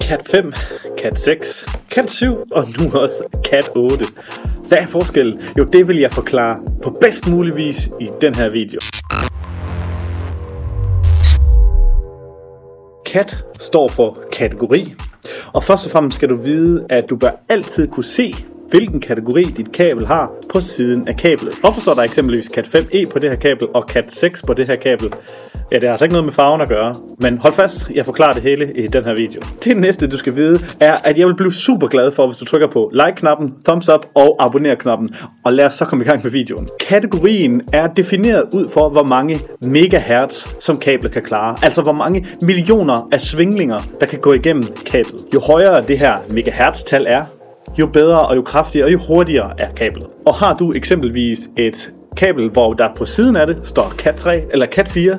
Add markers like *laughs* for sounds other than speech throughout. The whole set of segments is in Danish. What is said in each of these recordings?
Cat 5, Cat 6, Cat 7 og nu også Cat 8. Hvad er forskellen? Jo, det vil jeg forklare på bedst mulig vis i den her video. Cat står for kategori, og først og fremmest skal du vide, at du bør altid kunne se, hvilken kategori dit kabel har på siden af kablet. Hvorfor står der eksempelvis Cat 5e på det her kabel og Cat 6 på det her kabel? Ja, det har altså ikke noget med farven at gøre, men hold fast, jeg forklarer det hele i den her video. Det næste, du skal vide, er, at jeg vil blive super glad for, hvis du trykker på like-knappen, thumbs up og abonner-knappen. Og lad os så komme i gang med videoen. Kategorien er defineret ud for, hvor mange megahertz, som kablet kan klare. Altså, hvor mange millioner af svinglinger, der kan gå igennem kablet. Jo højere det her megahertz-tal er, jo bedre og jo kraftigere og jo hurtigere er kablet. Og har du eksempelvis et kabel, hvor der på siden af det står Cat 3 eller Cat 4,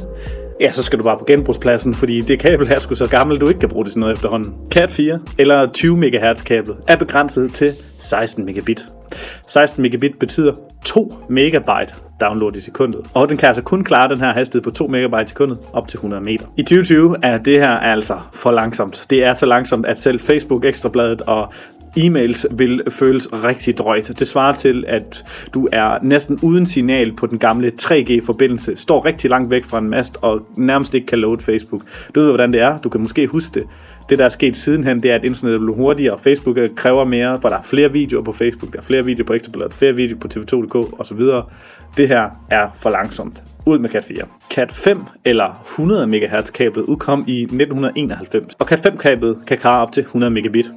ja, så skal du bare på genbrugspladsen, fordi det kabel her skulle så gammelt, du ikke kan bruge det til noget efterhånden. Cat 4 eller 20 MHz kablet er begrænset til 16 megabit. 16 megabit betyder 2 megabyte download i sekundet. Og den kan altså kun klare den her hastighed på 2 megabyte i sekundet op til 100 meter. I 2020 er det her altså for langsomt. Det er så langsomt, at selv Facebook, Ekstrabladet og e-mails vil føles rigtig drøjt. Det svarer til, at du er næsten uden signal på den gamle 3G-forbindelse, står rigtig langt væk fra en mast og nærmest ikke kan load Facebook. Du ved, hvordan det er. Du kan måske huske det. Det, der er sket sidenhen, det er, at internettet bliver hurtigere, og Facebook kræver mere, for der er flere videoer på Facebook, der er flere videoer på Ekstrabladet, flere videoer på TV2.dk osv. Det her er for langsomt. Ud med Cat 4. Cat 5 eller 100 MHz kablet udkom i 1991, og Cat 5 kablet kan klare op til 100 megabit.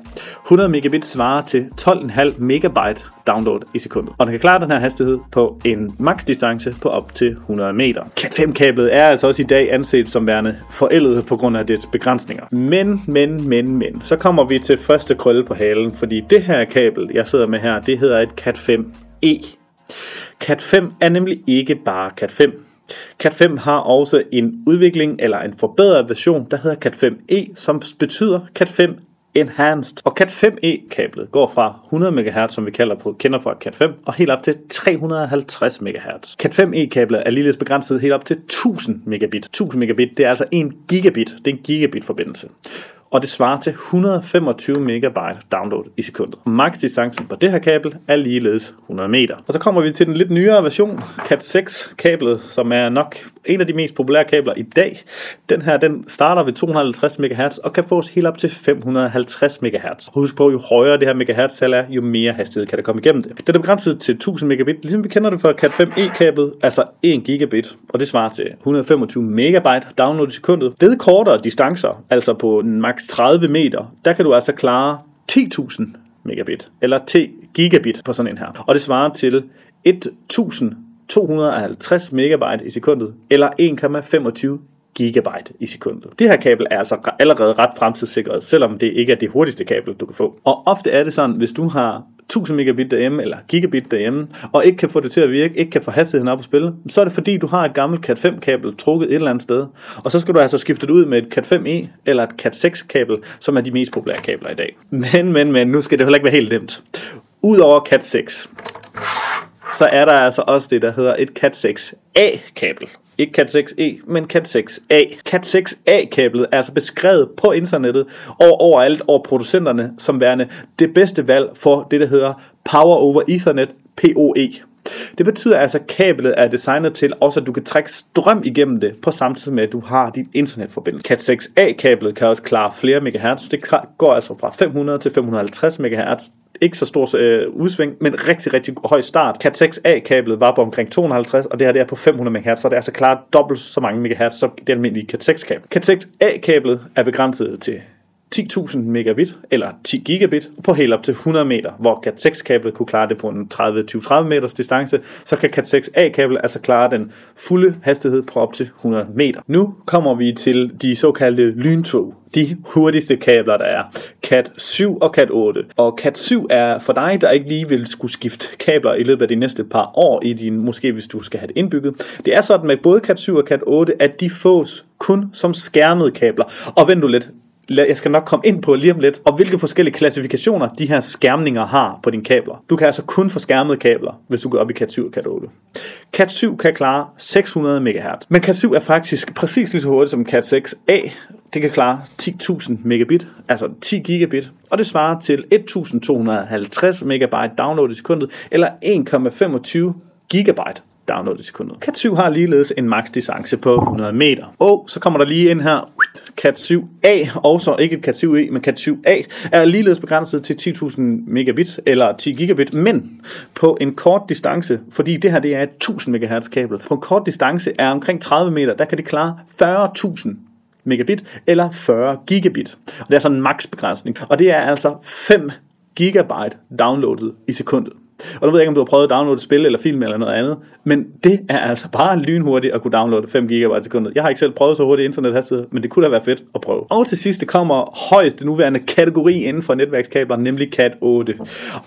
100 megabit svarer til 12,5 megabyte download i sekundet, og den kan klare den her hastighed på en max distance på op til 100 meter. Cat 5 kablet er altså også i dag anset som værende forældet på grund af dets begrænsninger. Men, men, men, men, så kommer vi til første krølle på halen, fordi det her kabel, jeg sidder med her, det hedder et Cat 5e. Cat 5 er nemlig ikke bare Cat 5. Cat 5 har også en udvikling eller en forbedret version, der hedder Cat 5e, som betyder Cat 5 Enhanced. Og Cat 5e kablet går fra 100 MHz, som vi kalder på, kender fra Cat 5, og helt op til 350 MHz. Cat 5e kablet er ligeledes begrænset helt op til 1000 megabit. 1000 megabit, det er altså 1 gigabit. Det er en gigabit forbindelse og det svarer til 125 megabyte download i sekundet. Max-distancen på det her kabel er ligeledes 100 meter. Og så kommer vi til den lidt nyere version, Cat 6 kablet, som er nok en af de mest populære kabler i dag. Den her, den starter ved 250 MHz og kan fås helt op til 550 MHz. Husk på, jo højere det her megahertz-tal er, jo mere hastighed kan der komme igennem det. Den er begrænset til 1000 megabit, ligesom vi kender det fra Cat 5e-kablet, altså 1 gigabit, og det svarer til 125 megabyte download i sekundet. Ved kortere distancer, altså på maks 30 meter, der kan du altså klare 10.000 megabit, eller 10 gigabit på sådan en her. Og det svarer til 1000 250 megabyte i sekundet, eller 1,25 gigabyte i sekundet. Det her kabel er altså allerede ret fremtidssikret, selvom det ikke er det hurtigste kabel, du kan få. Og ofte er det sådan, hvis du har 1000 megabit derhjemme, eller gigabit derhjemme, og ikke kan få det til at virke, ikke kan få hastigheden op at spille, så er det fordi, du har et gammelt Cat 5 kabel trukket et eller andet sted. Og så skal du altså skifte det ud med et Cat 5e eller et Cat 6 kabel, som er de mest populære kabler i dag. Men, men, men, nu skal det heller ikke være helt nemt. Udover Cat 6, så er der altså også det, der hedder et Cat 6a kabel. Ikke Cat 6e, men Cat 6a. Cat 6a-kablet er altså beskrevet på internettet og overalt over producenterne som værende det bedste valg for det, der hedder Power over Ethernet, PoE. Det betyder altså, at kablet er designet til også, at du kan trække strøm igennem det, på samtidig med, at du har din internetforbindelse. Cat 6a-kablet kan også klare flere megahertz. Det går altså fra 500 til 550 megahertz ikke så stor øh, udsving, men rigtig, rigtig høj start. Cat 6A-kablet var på omkring 250, og det her det er på 500 MHz, så det er altså klart dobbelt så mange MHz som det almindelige Cat 6-kabel. Cat 6A-kablet er begrænset til 10.000 megabit eller 10 gigabit på helt op til 100 meter, hvor Cat 6-kablet kunne klare det på en 30-20-30 meters distance, så kan Cat 6A-kablet altså klare den fulde hastighed på op til 100 meter. Nu kommer vi til de såkaldte lyntog, de hurtigste kabler, der er. Cat 7 og Cat 8. Og Cat 7 er for dig, der ikke lige vil skulle skifte kabler i løbet af de næste par år i din, måske hvis du skal have det indbygget. Det er sådan med både Cat 7 og Cat 8, at de fås kun som skærmede kabler. Og vent du lidt, jeg skal nok komme ind på lige om lidt, og hvilke forskellige klassifikationer de her skærmninger har på dine kabler. Du kan altså kun få skærmede kabler, hvis du går op i Cat 7 og Cat 8. Cat 7 kan klare 600 MHz, men Cat 7 er faktisk præcis lige så hurtigt som Cat 6A, det kan klare 10.000 megabit, altså 10 gigabit, og det svarer til 1.250 megabyte download i sekundet, eller 1,25 gigabyte download i sekundet. Cat 7 har ligeledes en max distance på 100 meter. Og så kommer der lige ind her, Cat 7A, og så ikke Cat 7E, men Cat 7A, er ligeledes begrænset til 10.000 megabit, eller 10 gigabit, men på en kort distance, fordi det her det er et 1000 MHz kabel, på en kort distance er omkring 30 meter, der kan det klare 40.000 megabit eller 40 gigabit. Og det er sådan en maksbegrænsning. Og det er altså 5 gigabyte downloadet i sekundet. Og nu ved jeg ikke, om du har prøvet at downloade et spil eller film eller noget andet, men det er altså bare lynhurtigt at kunne downloade 5 GB i sekundet. Jeg har ikke selv prøvet så hurtigt internethastighed, men det kunne da være fedt at prøve. Og til sidst kommer højeste nuværende kategori inden for netværkskabler, nemlig Cat 8.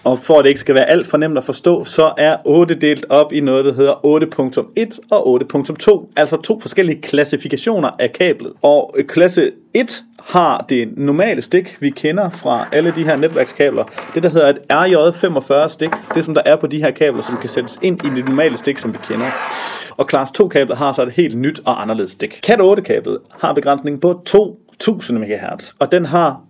Og for at det ikke skal være alt for nemt at forstå, så er 8 delt op i noget, der hedder 8.1 og 8.2, altså to forskellige klassifikationer af kablet. Og klasse 1 har det normale stik, vi kender fra alle de her netværkskabler. Det, der hedder et RJ45 stik, det som der er på de her kabler, som kan sættes ind i det normale stik, som vi kender. Og Class 2 kablet har så et helt nyt og anderledes stik. Cat 8 kablet har begrænsning på 2000 MHz, og den har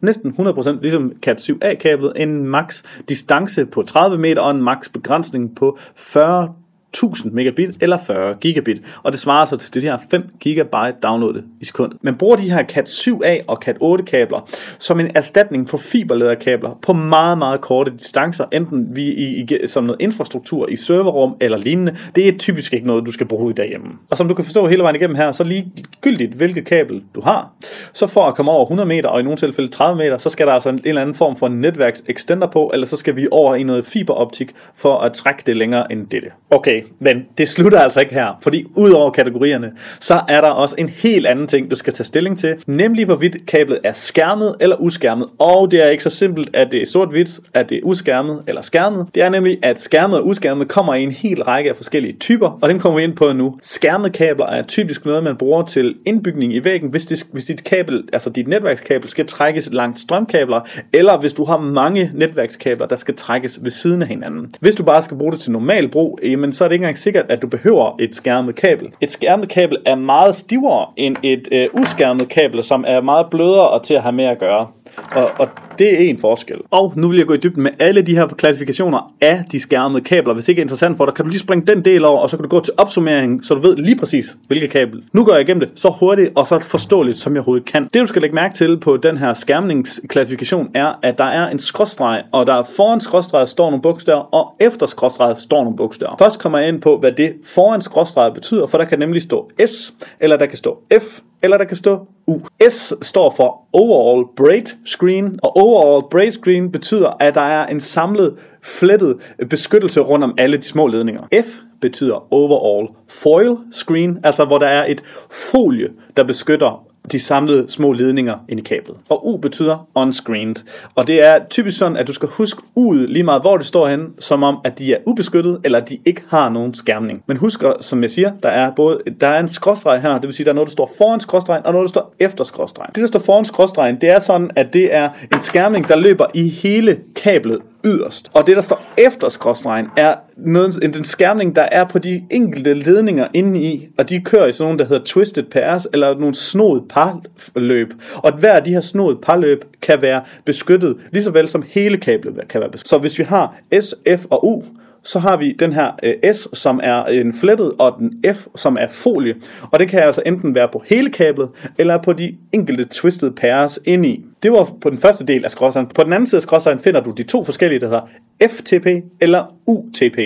næsten 100% ligesom Cat 7A kablet en max distance på 30 meter og en max begrænsning på 40 1000 megabit eller 40 gigabit, og det svarer så til det her 5 gigabyte downloadet i sekundet. Man bruger de her Cat 7A og Cat 8 kabler som en erstatning for fiberlederkabler på meget, meget korte distancer, enten vi i, i, som noget infrastruktur i serverrum eller lignende. Det er typisk ikke noget, du skal bruge i derhjemme. Og som du kan forstå hele vejen igennem her, så ligegyldigt hvilket kabel du har, så for at komme over 100 meter, og i nogle tilfælde 30 meter, så skal der altså en, en eller anden form for netværks extender på, eller så skal vi over i noget fiberoptik for at trække det længere end dette. Okay, men det slutter altså ikke her, fordi udover kategorierne, så er der også en helt anden ting, du skal tage stilling til, nemlig hvorvidt kablet er skærmet eller uskærmet. Og det er ikke så simpelt, at det er sort-hvidt, at det er uskærmet eller skærmet. Det er nemlig, at skærmet og uskærmet kommer i en hel række af forskellige typer, og den kommer vi ind på nu. Skærmede kabler er typisk noget, man bruger til indbygning i væggen, hvis, det, hvis dit kabel, altså dit netværkskabel, skal trækkes langt strømkabler, eller hvis du har mange netværkskabler, der skal trækkes ved siden af hinanden. Hvis du bare skal bruge det til normal brug, jamen så er det ikke engang sikkert, at du behøver et skærmet kabel. Et skærmet kabel er meget stivere end et øh, uskærmet kabel, som er meget blødere til at have med at gøre. Og, og det er en forskel. Og nu vil jeg gå i dybden med alle de her klassifikationer af de skærmede kabler. Hvis det ikke er interessant for dig, kan du lige springe den del over, og så kan du gå til opsummering, så du ved lige præcis, hvilket kabel. Nu går jeg igennem det så hurtigt og så forståeligt, som jeg overhovedet kan. Det du skal lægge mærke til på den her skærmningsklassifikation er, at der er en skråstreg, og der foran skråstreget står nogle bogstaver, og efter skråstreget står nogle bogstaver. Først kommer jeg ind på, hvad det foran skråstreget betyder, for der kan nemlig stå S, eller der kan stå F, eller der kan stå U. S står for Overall Braid Screen, og Overall Braid Screen betyder, at der er en samlet flettet beskyttelse rundt om alle de små ledninger. F betyder Overall Foil Screen, altså hvor der er et folie, der beskytter de samlede små ledninger ind i kablet. Og U betyder unscreened. Og det er typisk sådan, at du skal huske U'et lige meget, hvor det står henne, som om, at de er ubeskyttet, eller at de ikke har nogen skærmning. Men husk, som jeg siger, der er både der er en skråstreg her, det vil sige, der er noget, der står foran skråstregen, og noget, der står efter skråstregen. Det, der står foran skråstregen, det er sådan, at det er en skærmning, der løber i hele kablet yderst. Og det, der står efter skråstregen, er noget, en, den skærmning, der er på de enkelte ledninger inde i, og de kører i sådan nogle, der hedder twisted pairs, eller nogle snodet parløb. Og hver af de her snodet parløb kan være beskyttet, lige så vel som hele kablet kan være beskyttet. Så hvis vi har S, F og U, så har vi den her øh, S, som er en flettet, og den F, som er folie. Og det kan altså enten være på hele kablet, eller på de enkelte twisted pairs ind i. Det var på den første del af skråstregen. På den anden side af skråstregen finder du de to forskellige, der hedder FTP eller UTP.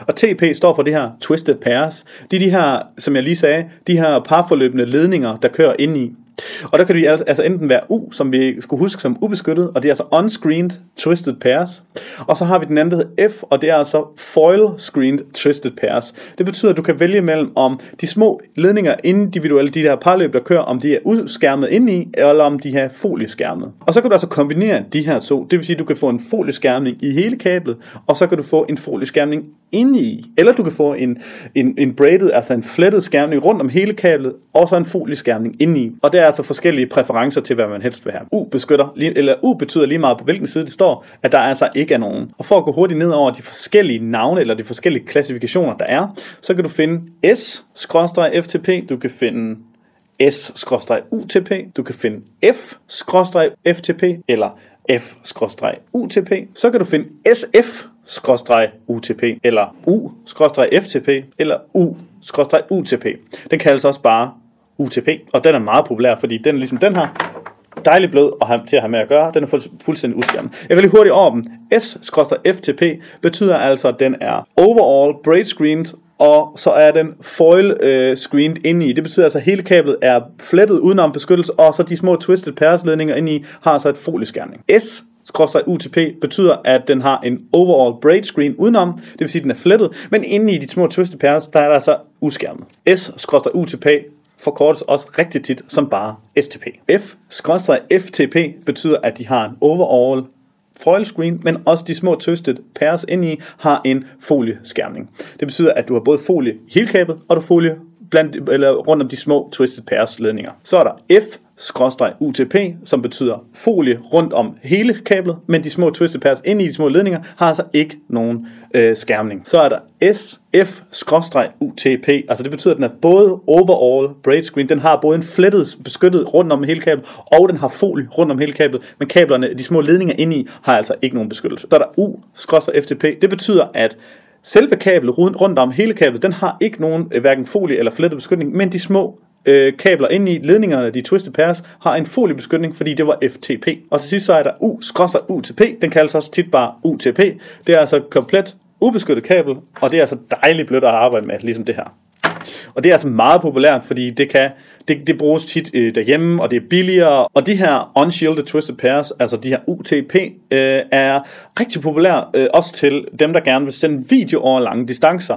Og TP står for det her twisted pairs. Det er de her, som jeg lige sagde, de her parforløbende ledninger, der kører ind i. Og der kan det altså, enten være U, som vi skulle huske som ubeskyttet, og det er altså unscreened twisted pairs. Og så har vi den anden, der hedder F, og det er altså foil screened twisted pairs. Det betyder, at du kan vælge mellem om de små ledninger individuelle, de der parløb, der kører, om de er udskærmet indeni, eller om de er folieskærmet. Og så kan du altså kombinere de her to. Det vil sige, at du kan få en folieskærmning i hele kablet, og så kan du få en folieskærmning inde i. Eller du kan få en, en, en braided, altså en flettet skærmning rundt om hele kablet, og så en folieskærmning inde i. Og der er altså forskellige præferencer til, hvad man helst vil have. U beskytter, eller U betyder lige meget på hvilken side det står, at der altså ikke er nogen. Og for at gå hurtigt ned over de forskellige navne, eller de forskellige klassifikationer, der er, så kan du finde S-FTP, du kan finde S-UTP, du kan finde F-FTP eller F-UTP. Så kan du finde SF UTP eller U-FTP eller U-UTP. Den kaldes også bare UTP, og den er meget populær, fordi den er ligesom den her, dejlig blød at have, til at have med at gøre. Den er fuldstændig uskærmet. Jeg vil lige hurtigt over dem. S-FTP betyder altså, at den er overall braid screened og så er den foil øh, screened inde i. Det betyder altså, at hele kablet er flettet udenom beskyttelse, og så de små twisted pairs-ledninger inde i har så et folieskærning. S UTP betyder, at den har en overall braid screen udenom, det vil sige, at den er flettet, men inde i de små twisted pairs, der er der altså uskærmet. S-UTP forkortes også rigtig tit som bare STP. F-FTP betyder, at de har en overall foil screen, men også de små twisted pairs inde i har en folieskærmning. Det betyder, at du har både folie i hele kablet, og du har folie blandt, eller rundt om de små twisted pairs ledninger. Så er der F UTP, som betyder folie rundt om hele kablet, men de små twisted pairs inde i de små ledninger har altså ikke nogen øh, skærmning. Så er der SF-UTP, altså det betyder, at den er både overall braid screen, den har både en flettet beskyttet rundt om hele kablet, og den har folie rundt om hele kablet, men kablerne, de små ledninger inde i, har altså ikke nogen beskyttelse. Så er der U-FTP, det betyder, at Selve kablet rundt om hele kablet, den har ikke nogen øh, hverken folie eller flettet beskytning, men de små øh, kabler ind i ledningerne, de twisted pairs, har en foliebeskytning, fordi det var FTP. Og til sidst så er der U, skrosser UTP, den kaldes også tit bare UTP. Det er altså komplet ubeskyttet kabel, og det er altså dejligt blødt at arbejde med, ligesom det her. Og det er altså meget populært, fordi det kan det, det bruges tit øh, derhjemme, og det er billigere. Og de her unshielded twisted pairs, altså de her UTP, øh, er rigtig populære øh, også til dem, der gerne vil sende video over lange distancer.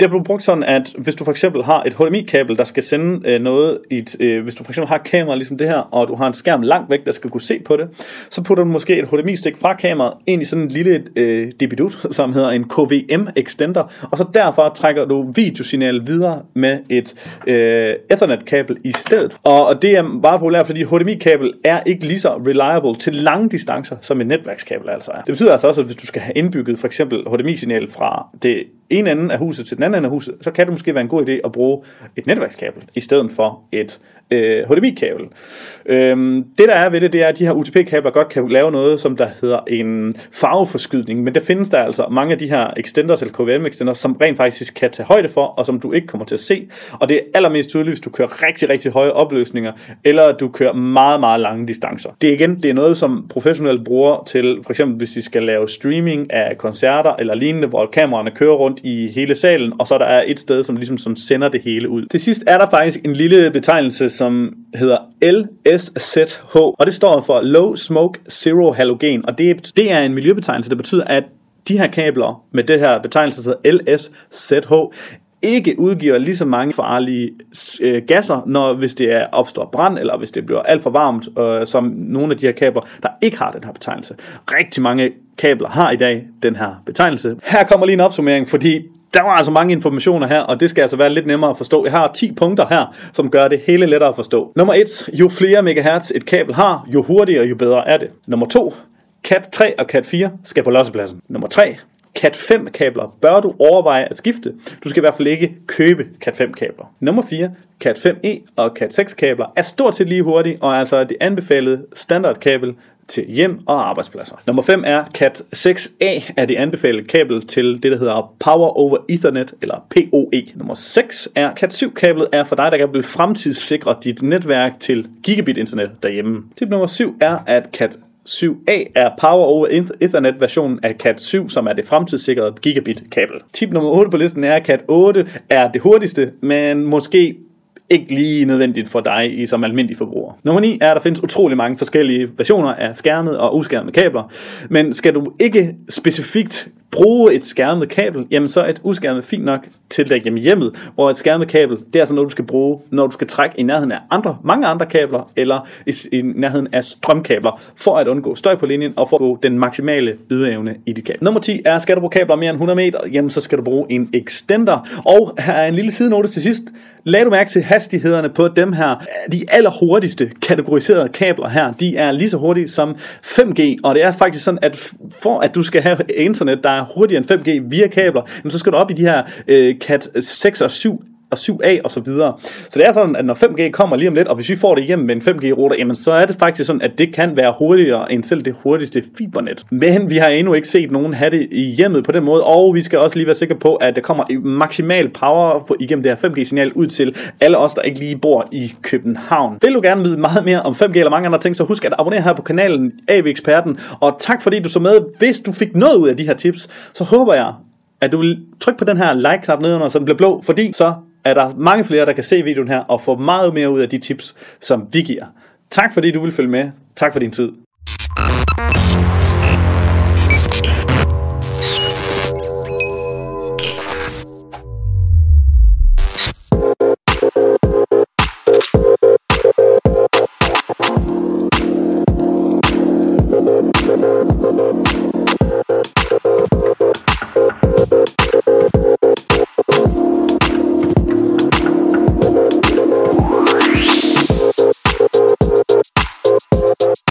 Det blevet brugt sådan, at hvis du for eksempel har et HDMI-kabel, der skal sende øh, noget, i et, øh, hvis du for eksempel har et kamera ligesom det her, og du har en skærm langt væk, der skal kunne se på det, så putter du måske et HDMI-stik fra kameraet ind i sådan en lille øh, debidut, *laughs* som hedder en KVM-extender, og så derfra trækker du videosignalet videre med et øh, Ethernet-kabel i stedet. Og, og det er bare populært, fordi HDMI-kabel er ikke lige så reliable til lange distancer, som et netværkskabel altså er. Det betyder altså også, at hvis du skal have indbygget for eksempel HDMI-signal fra det ene ende af huset til den anden ende af huset, så kan det måske være en god idé at bruge et netværkskabel i stedet for et øh, HDMI-kabel. Øhm, det der er ved det, det er, at de her UTP-kabler godt kan lave noget, som der hedder en farveforskydning, men der findes der altså mange af de her extenders eller KVM-extenders, som rent faktisk kan tage højde for, og som du ikke kommer til at se. Og det er allermest tydeligt, hvis du kører rigtig, rigtig høje opløsninger, eller du kører meget, meget lange distancer. Det er igen, det er noget, som professionelle bruger til, for eksempel hvis de skal lave streaming af koncerter eller lignende, hvor kameraerne kører rundt i hele salen, og så der er et sted, som ligesom som sender det hele ud. Til sidst er der faktisk en lille betegnelse, som hedder LSZH, og det står for Low Smoke Zero Halogen, og det, det er en miljøbetegnelse, der betyder, at de her kabler med det her betegnelse, der hedder LSZH, ikke udgiver lige så mange farlige øh, gasser, når hvis det er opstår brand, eller hvis det bliver alt for varmt, øh, som nogle af de her kabler, der ikke har den her betegnelse. Rigtig mange kabler har i dag den her betegnelse. Her kommer lige en opsummering, fordi der var altså mange informationer her, og det skal altså være lidt nemmere at forstå. Jeg har 10 punkter her, som gør det hele lettere at forstå. Nummer 1. Jo flere megahertz et kabel har, jo hurtigere, jo bedre er det. Nummer 2. Cat 3 og Cat 4 skal på lossepladsen. Nummer 3. Cat 5 kabler bør du overveje at skifte. Du skal i hvert fald ikke købe Cat 5 kabler. Nummer 4. Cat 5e og Cat 6 kabler er stort set lige hurtige, og er altså det anbefalede standardkabel til hjem og arbejdspladser. Nummer 5 er Cat 6A er det anbefalede kabel til det, der hedder Power over Ethernet, eller PoE. Nummer 6 er Cat 7 kablet er for dig, der kan blive fremtidssikre dit netværk til gigabit internet derhjemme. Tip nummer 7 er, at Cat 7A er Power over Ethernet versionen af Cat 7, som er det fremtidssikrede gigabit kabel. Tip nummer 8 på listen er, at Cat 8 er det hurtigste, men måske ikke lige nødvendigt for dig i som almindelig forbruger. Nummer 9 er, at der findes utrolig mange forskellige versioner af skærmet og uskærmet kabler. Men skal du ikke specifikt bruge et skærmet kabel, jamen så er et uskærmet fint nok til dig hjemme hjemmet, hvor et skærmet kabel, det er altså noget, du skal bruge, når du skal trække i nærheden af andre, mange andre kabler, eller i, i nærheden af strømkabler, for at undgå støj på linjen, og for at få den maksimale ydeevne i dit kabel. Nummer 10 er, skal du bruge kabler mere end 100 meter, jamen så skal du bruge en extender. Og her er en lille sidenote til sidst. Lad du mærke til hastighederne på dem her. De allerhurtigste kategoriserede kabler her, de er lige så hurtige som 5G, og det er faktisk sådan, at for at du skal have internet, der er hurtigere end 5G via kabler, så skal du op i de her øh, Cat 6 og 7 og 7A og så videre. Så det er sådan, at når 5G kommer lige om lidt, og hvis vi får det igennem med en 5G-router, jamen så er det faktisk sådan, at det kan være hurtigere end selv det hurtigste fibernet. Men vi har endnu ikke set nogen have det i hjemmet på den måde, og vi skal også lige være sikre på, at der kommer maksimal power igennem det her 5G-signal ud til alle os, der ikke lige bor i København. Vil du gerne vide meget mere om 5G eller mange andre ting, så husk at abonnere her på kanalen AV Eksperten, og tak fordi du så med. Hvis du fik noget ud af de her tips, så håber jeg, at du vil trykke på den her like-knap nedenunder, så den bliver blå, fordi så er der mange flere, der kan se videoen her og få meget mere ud af de tips, som vi giver. Tak fordi du vil følge med. Tak for din tid.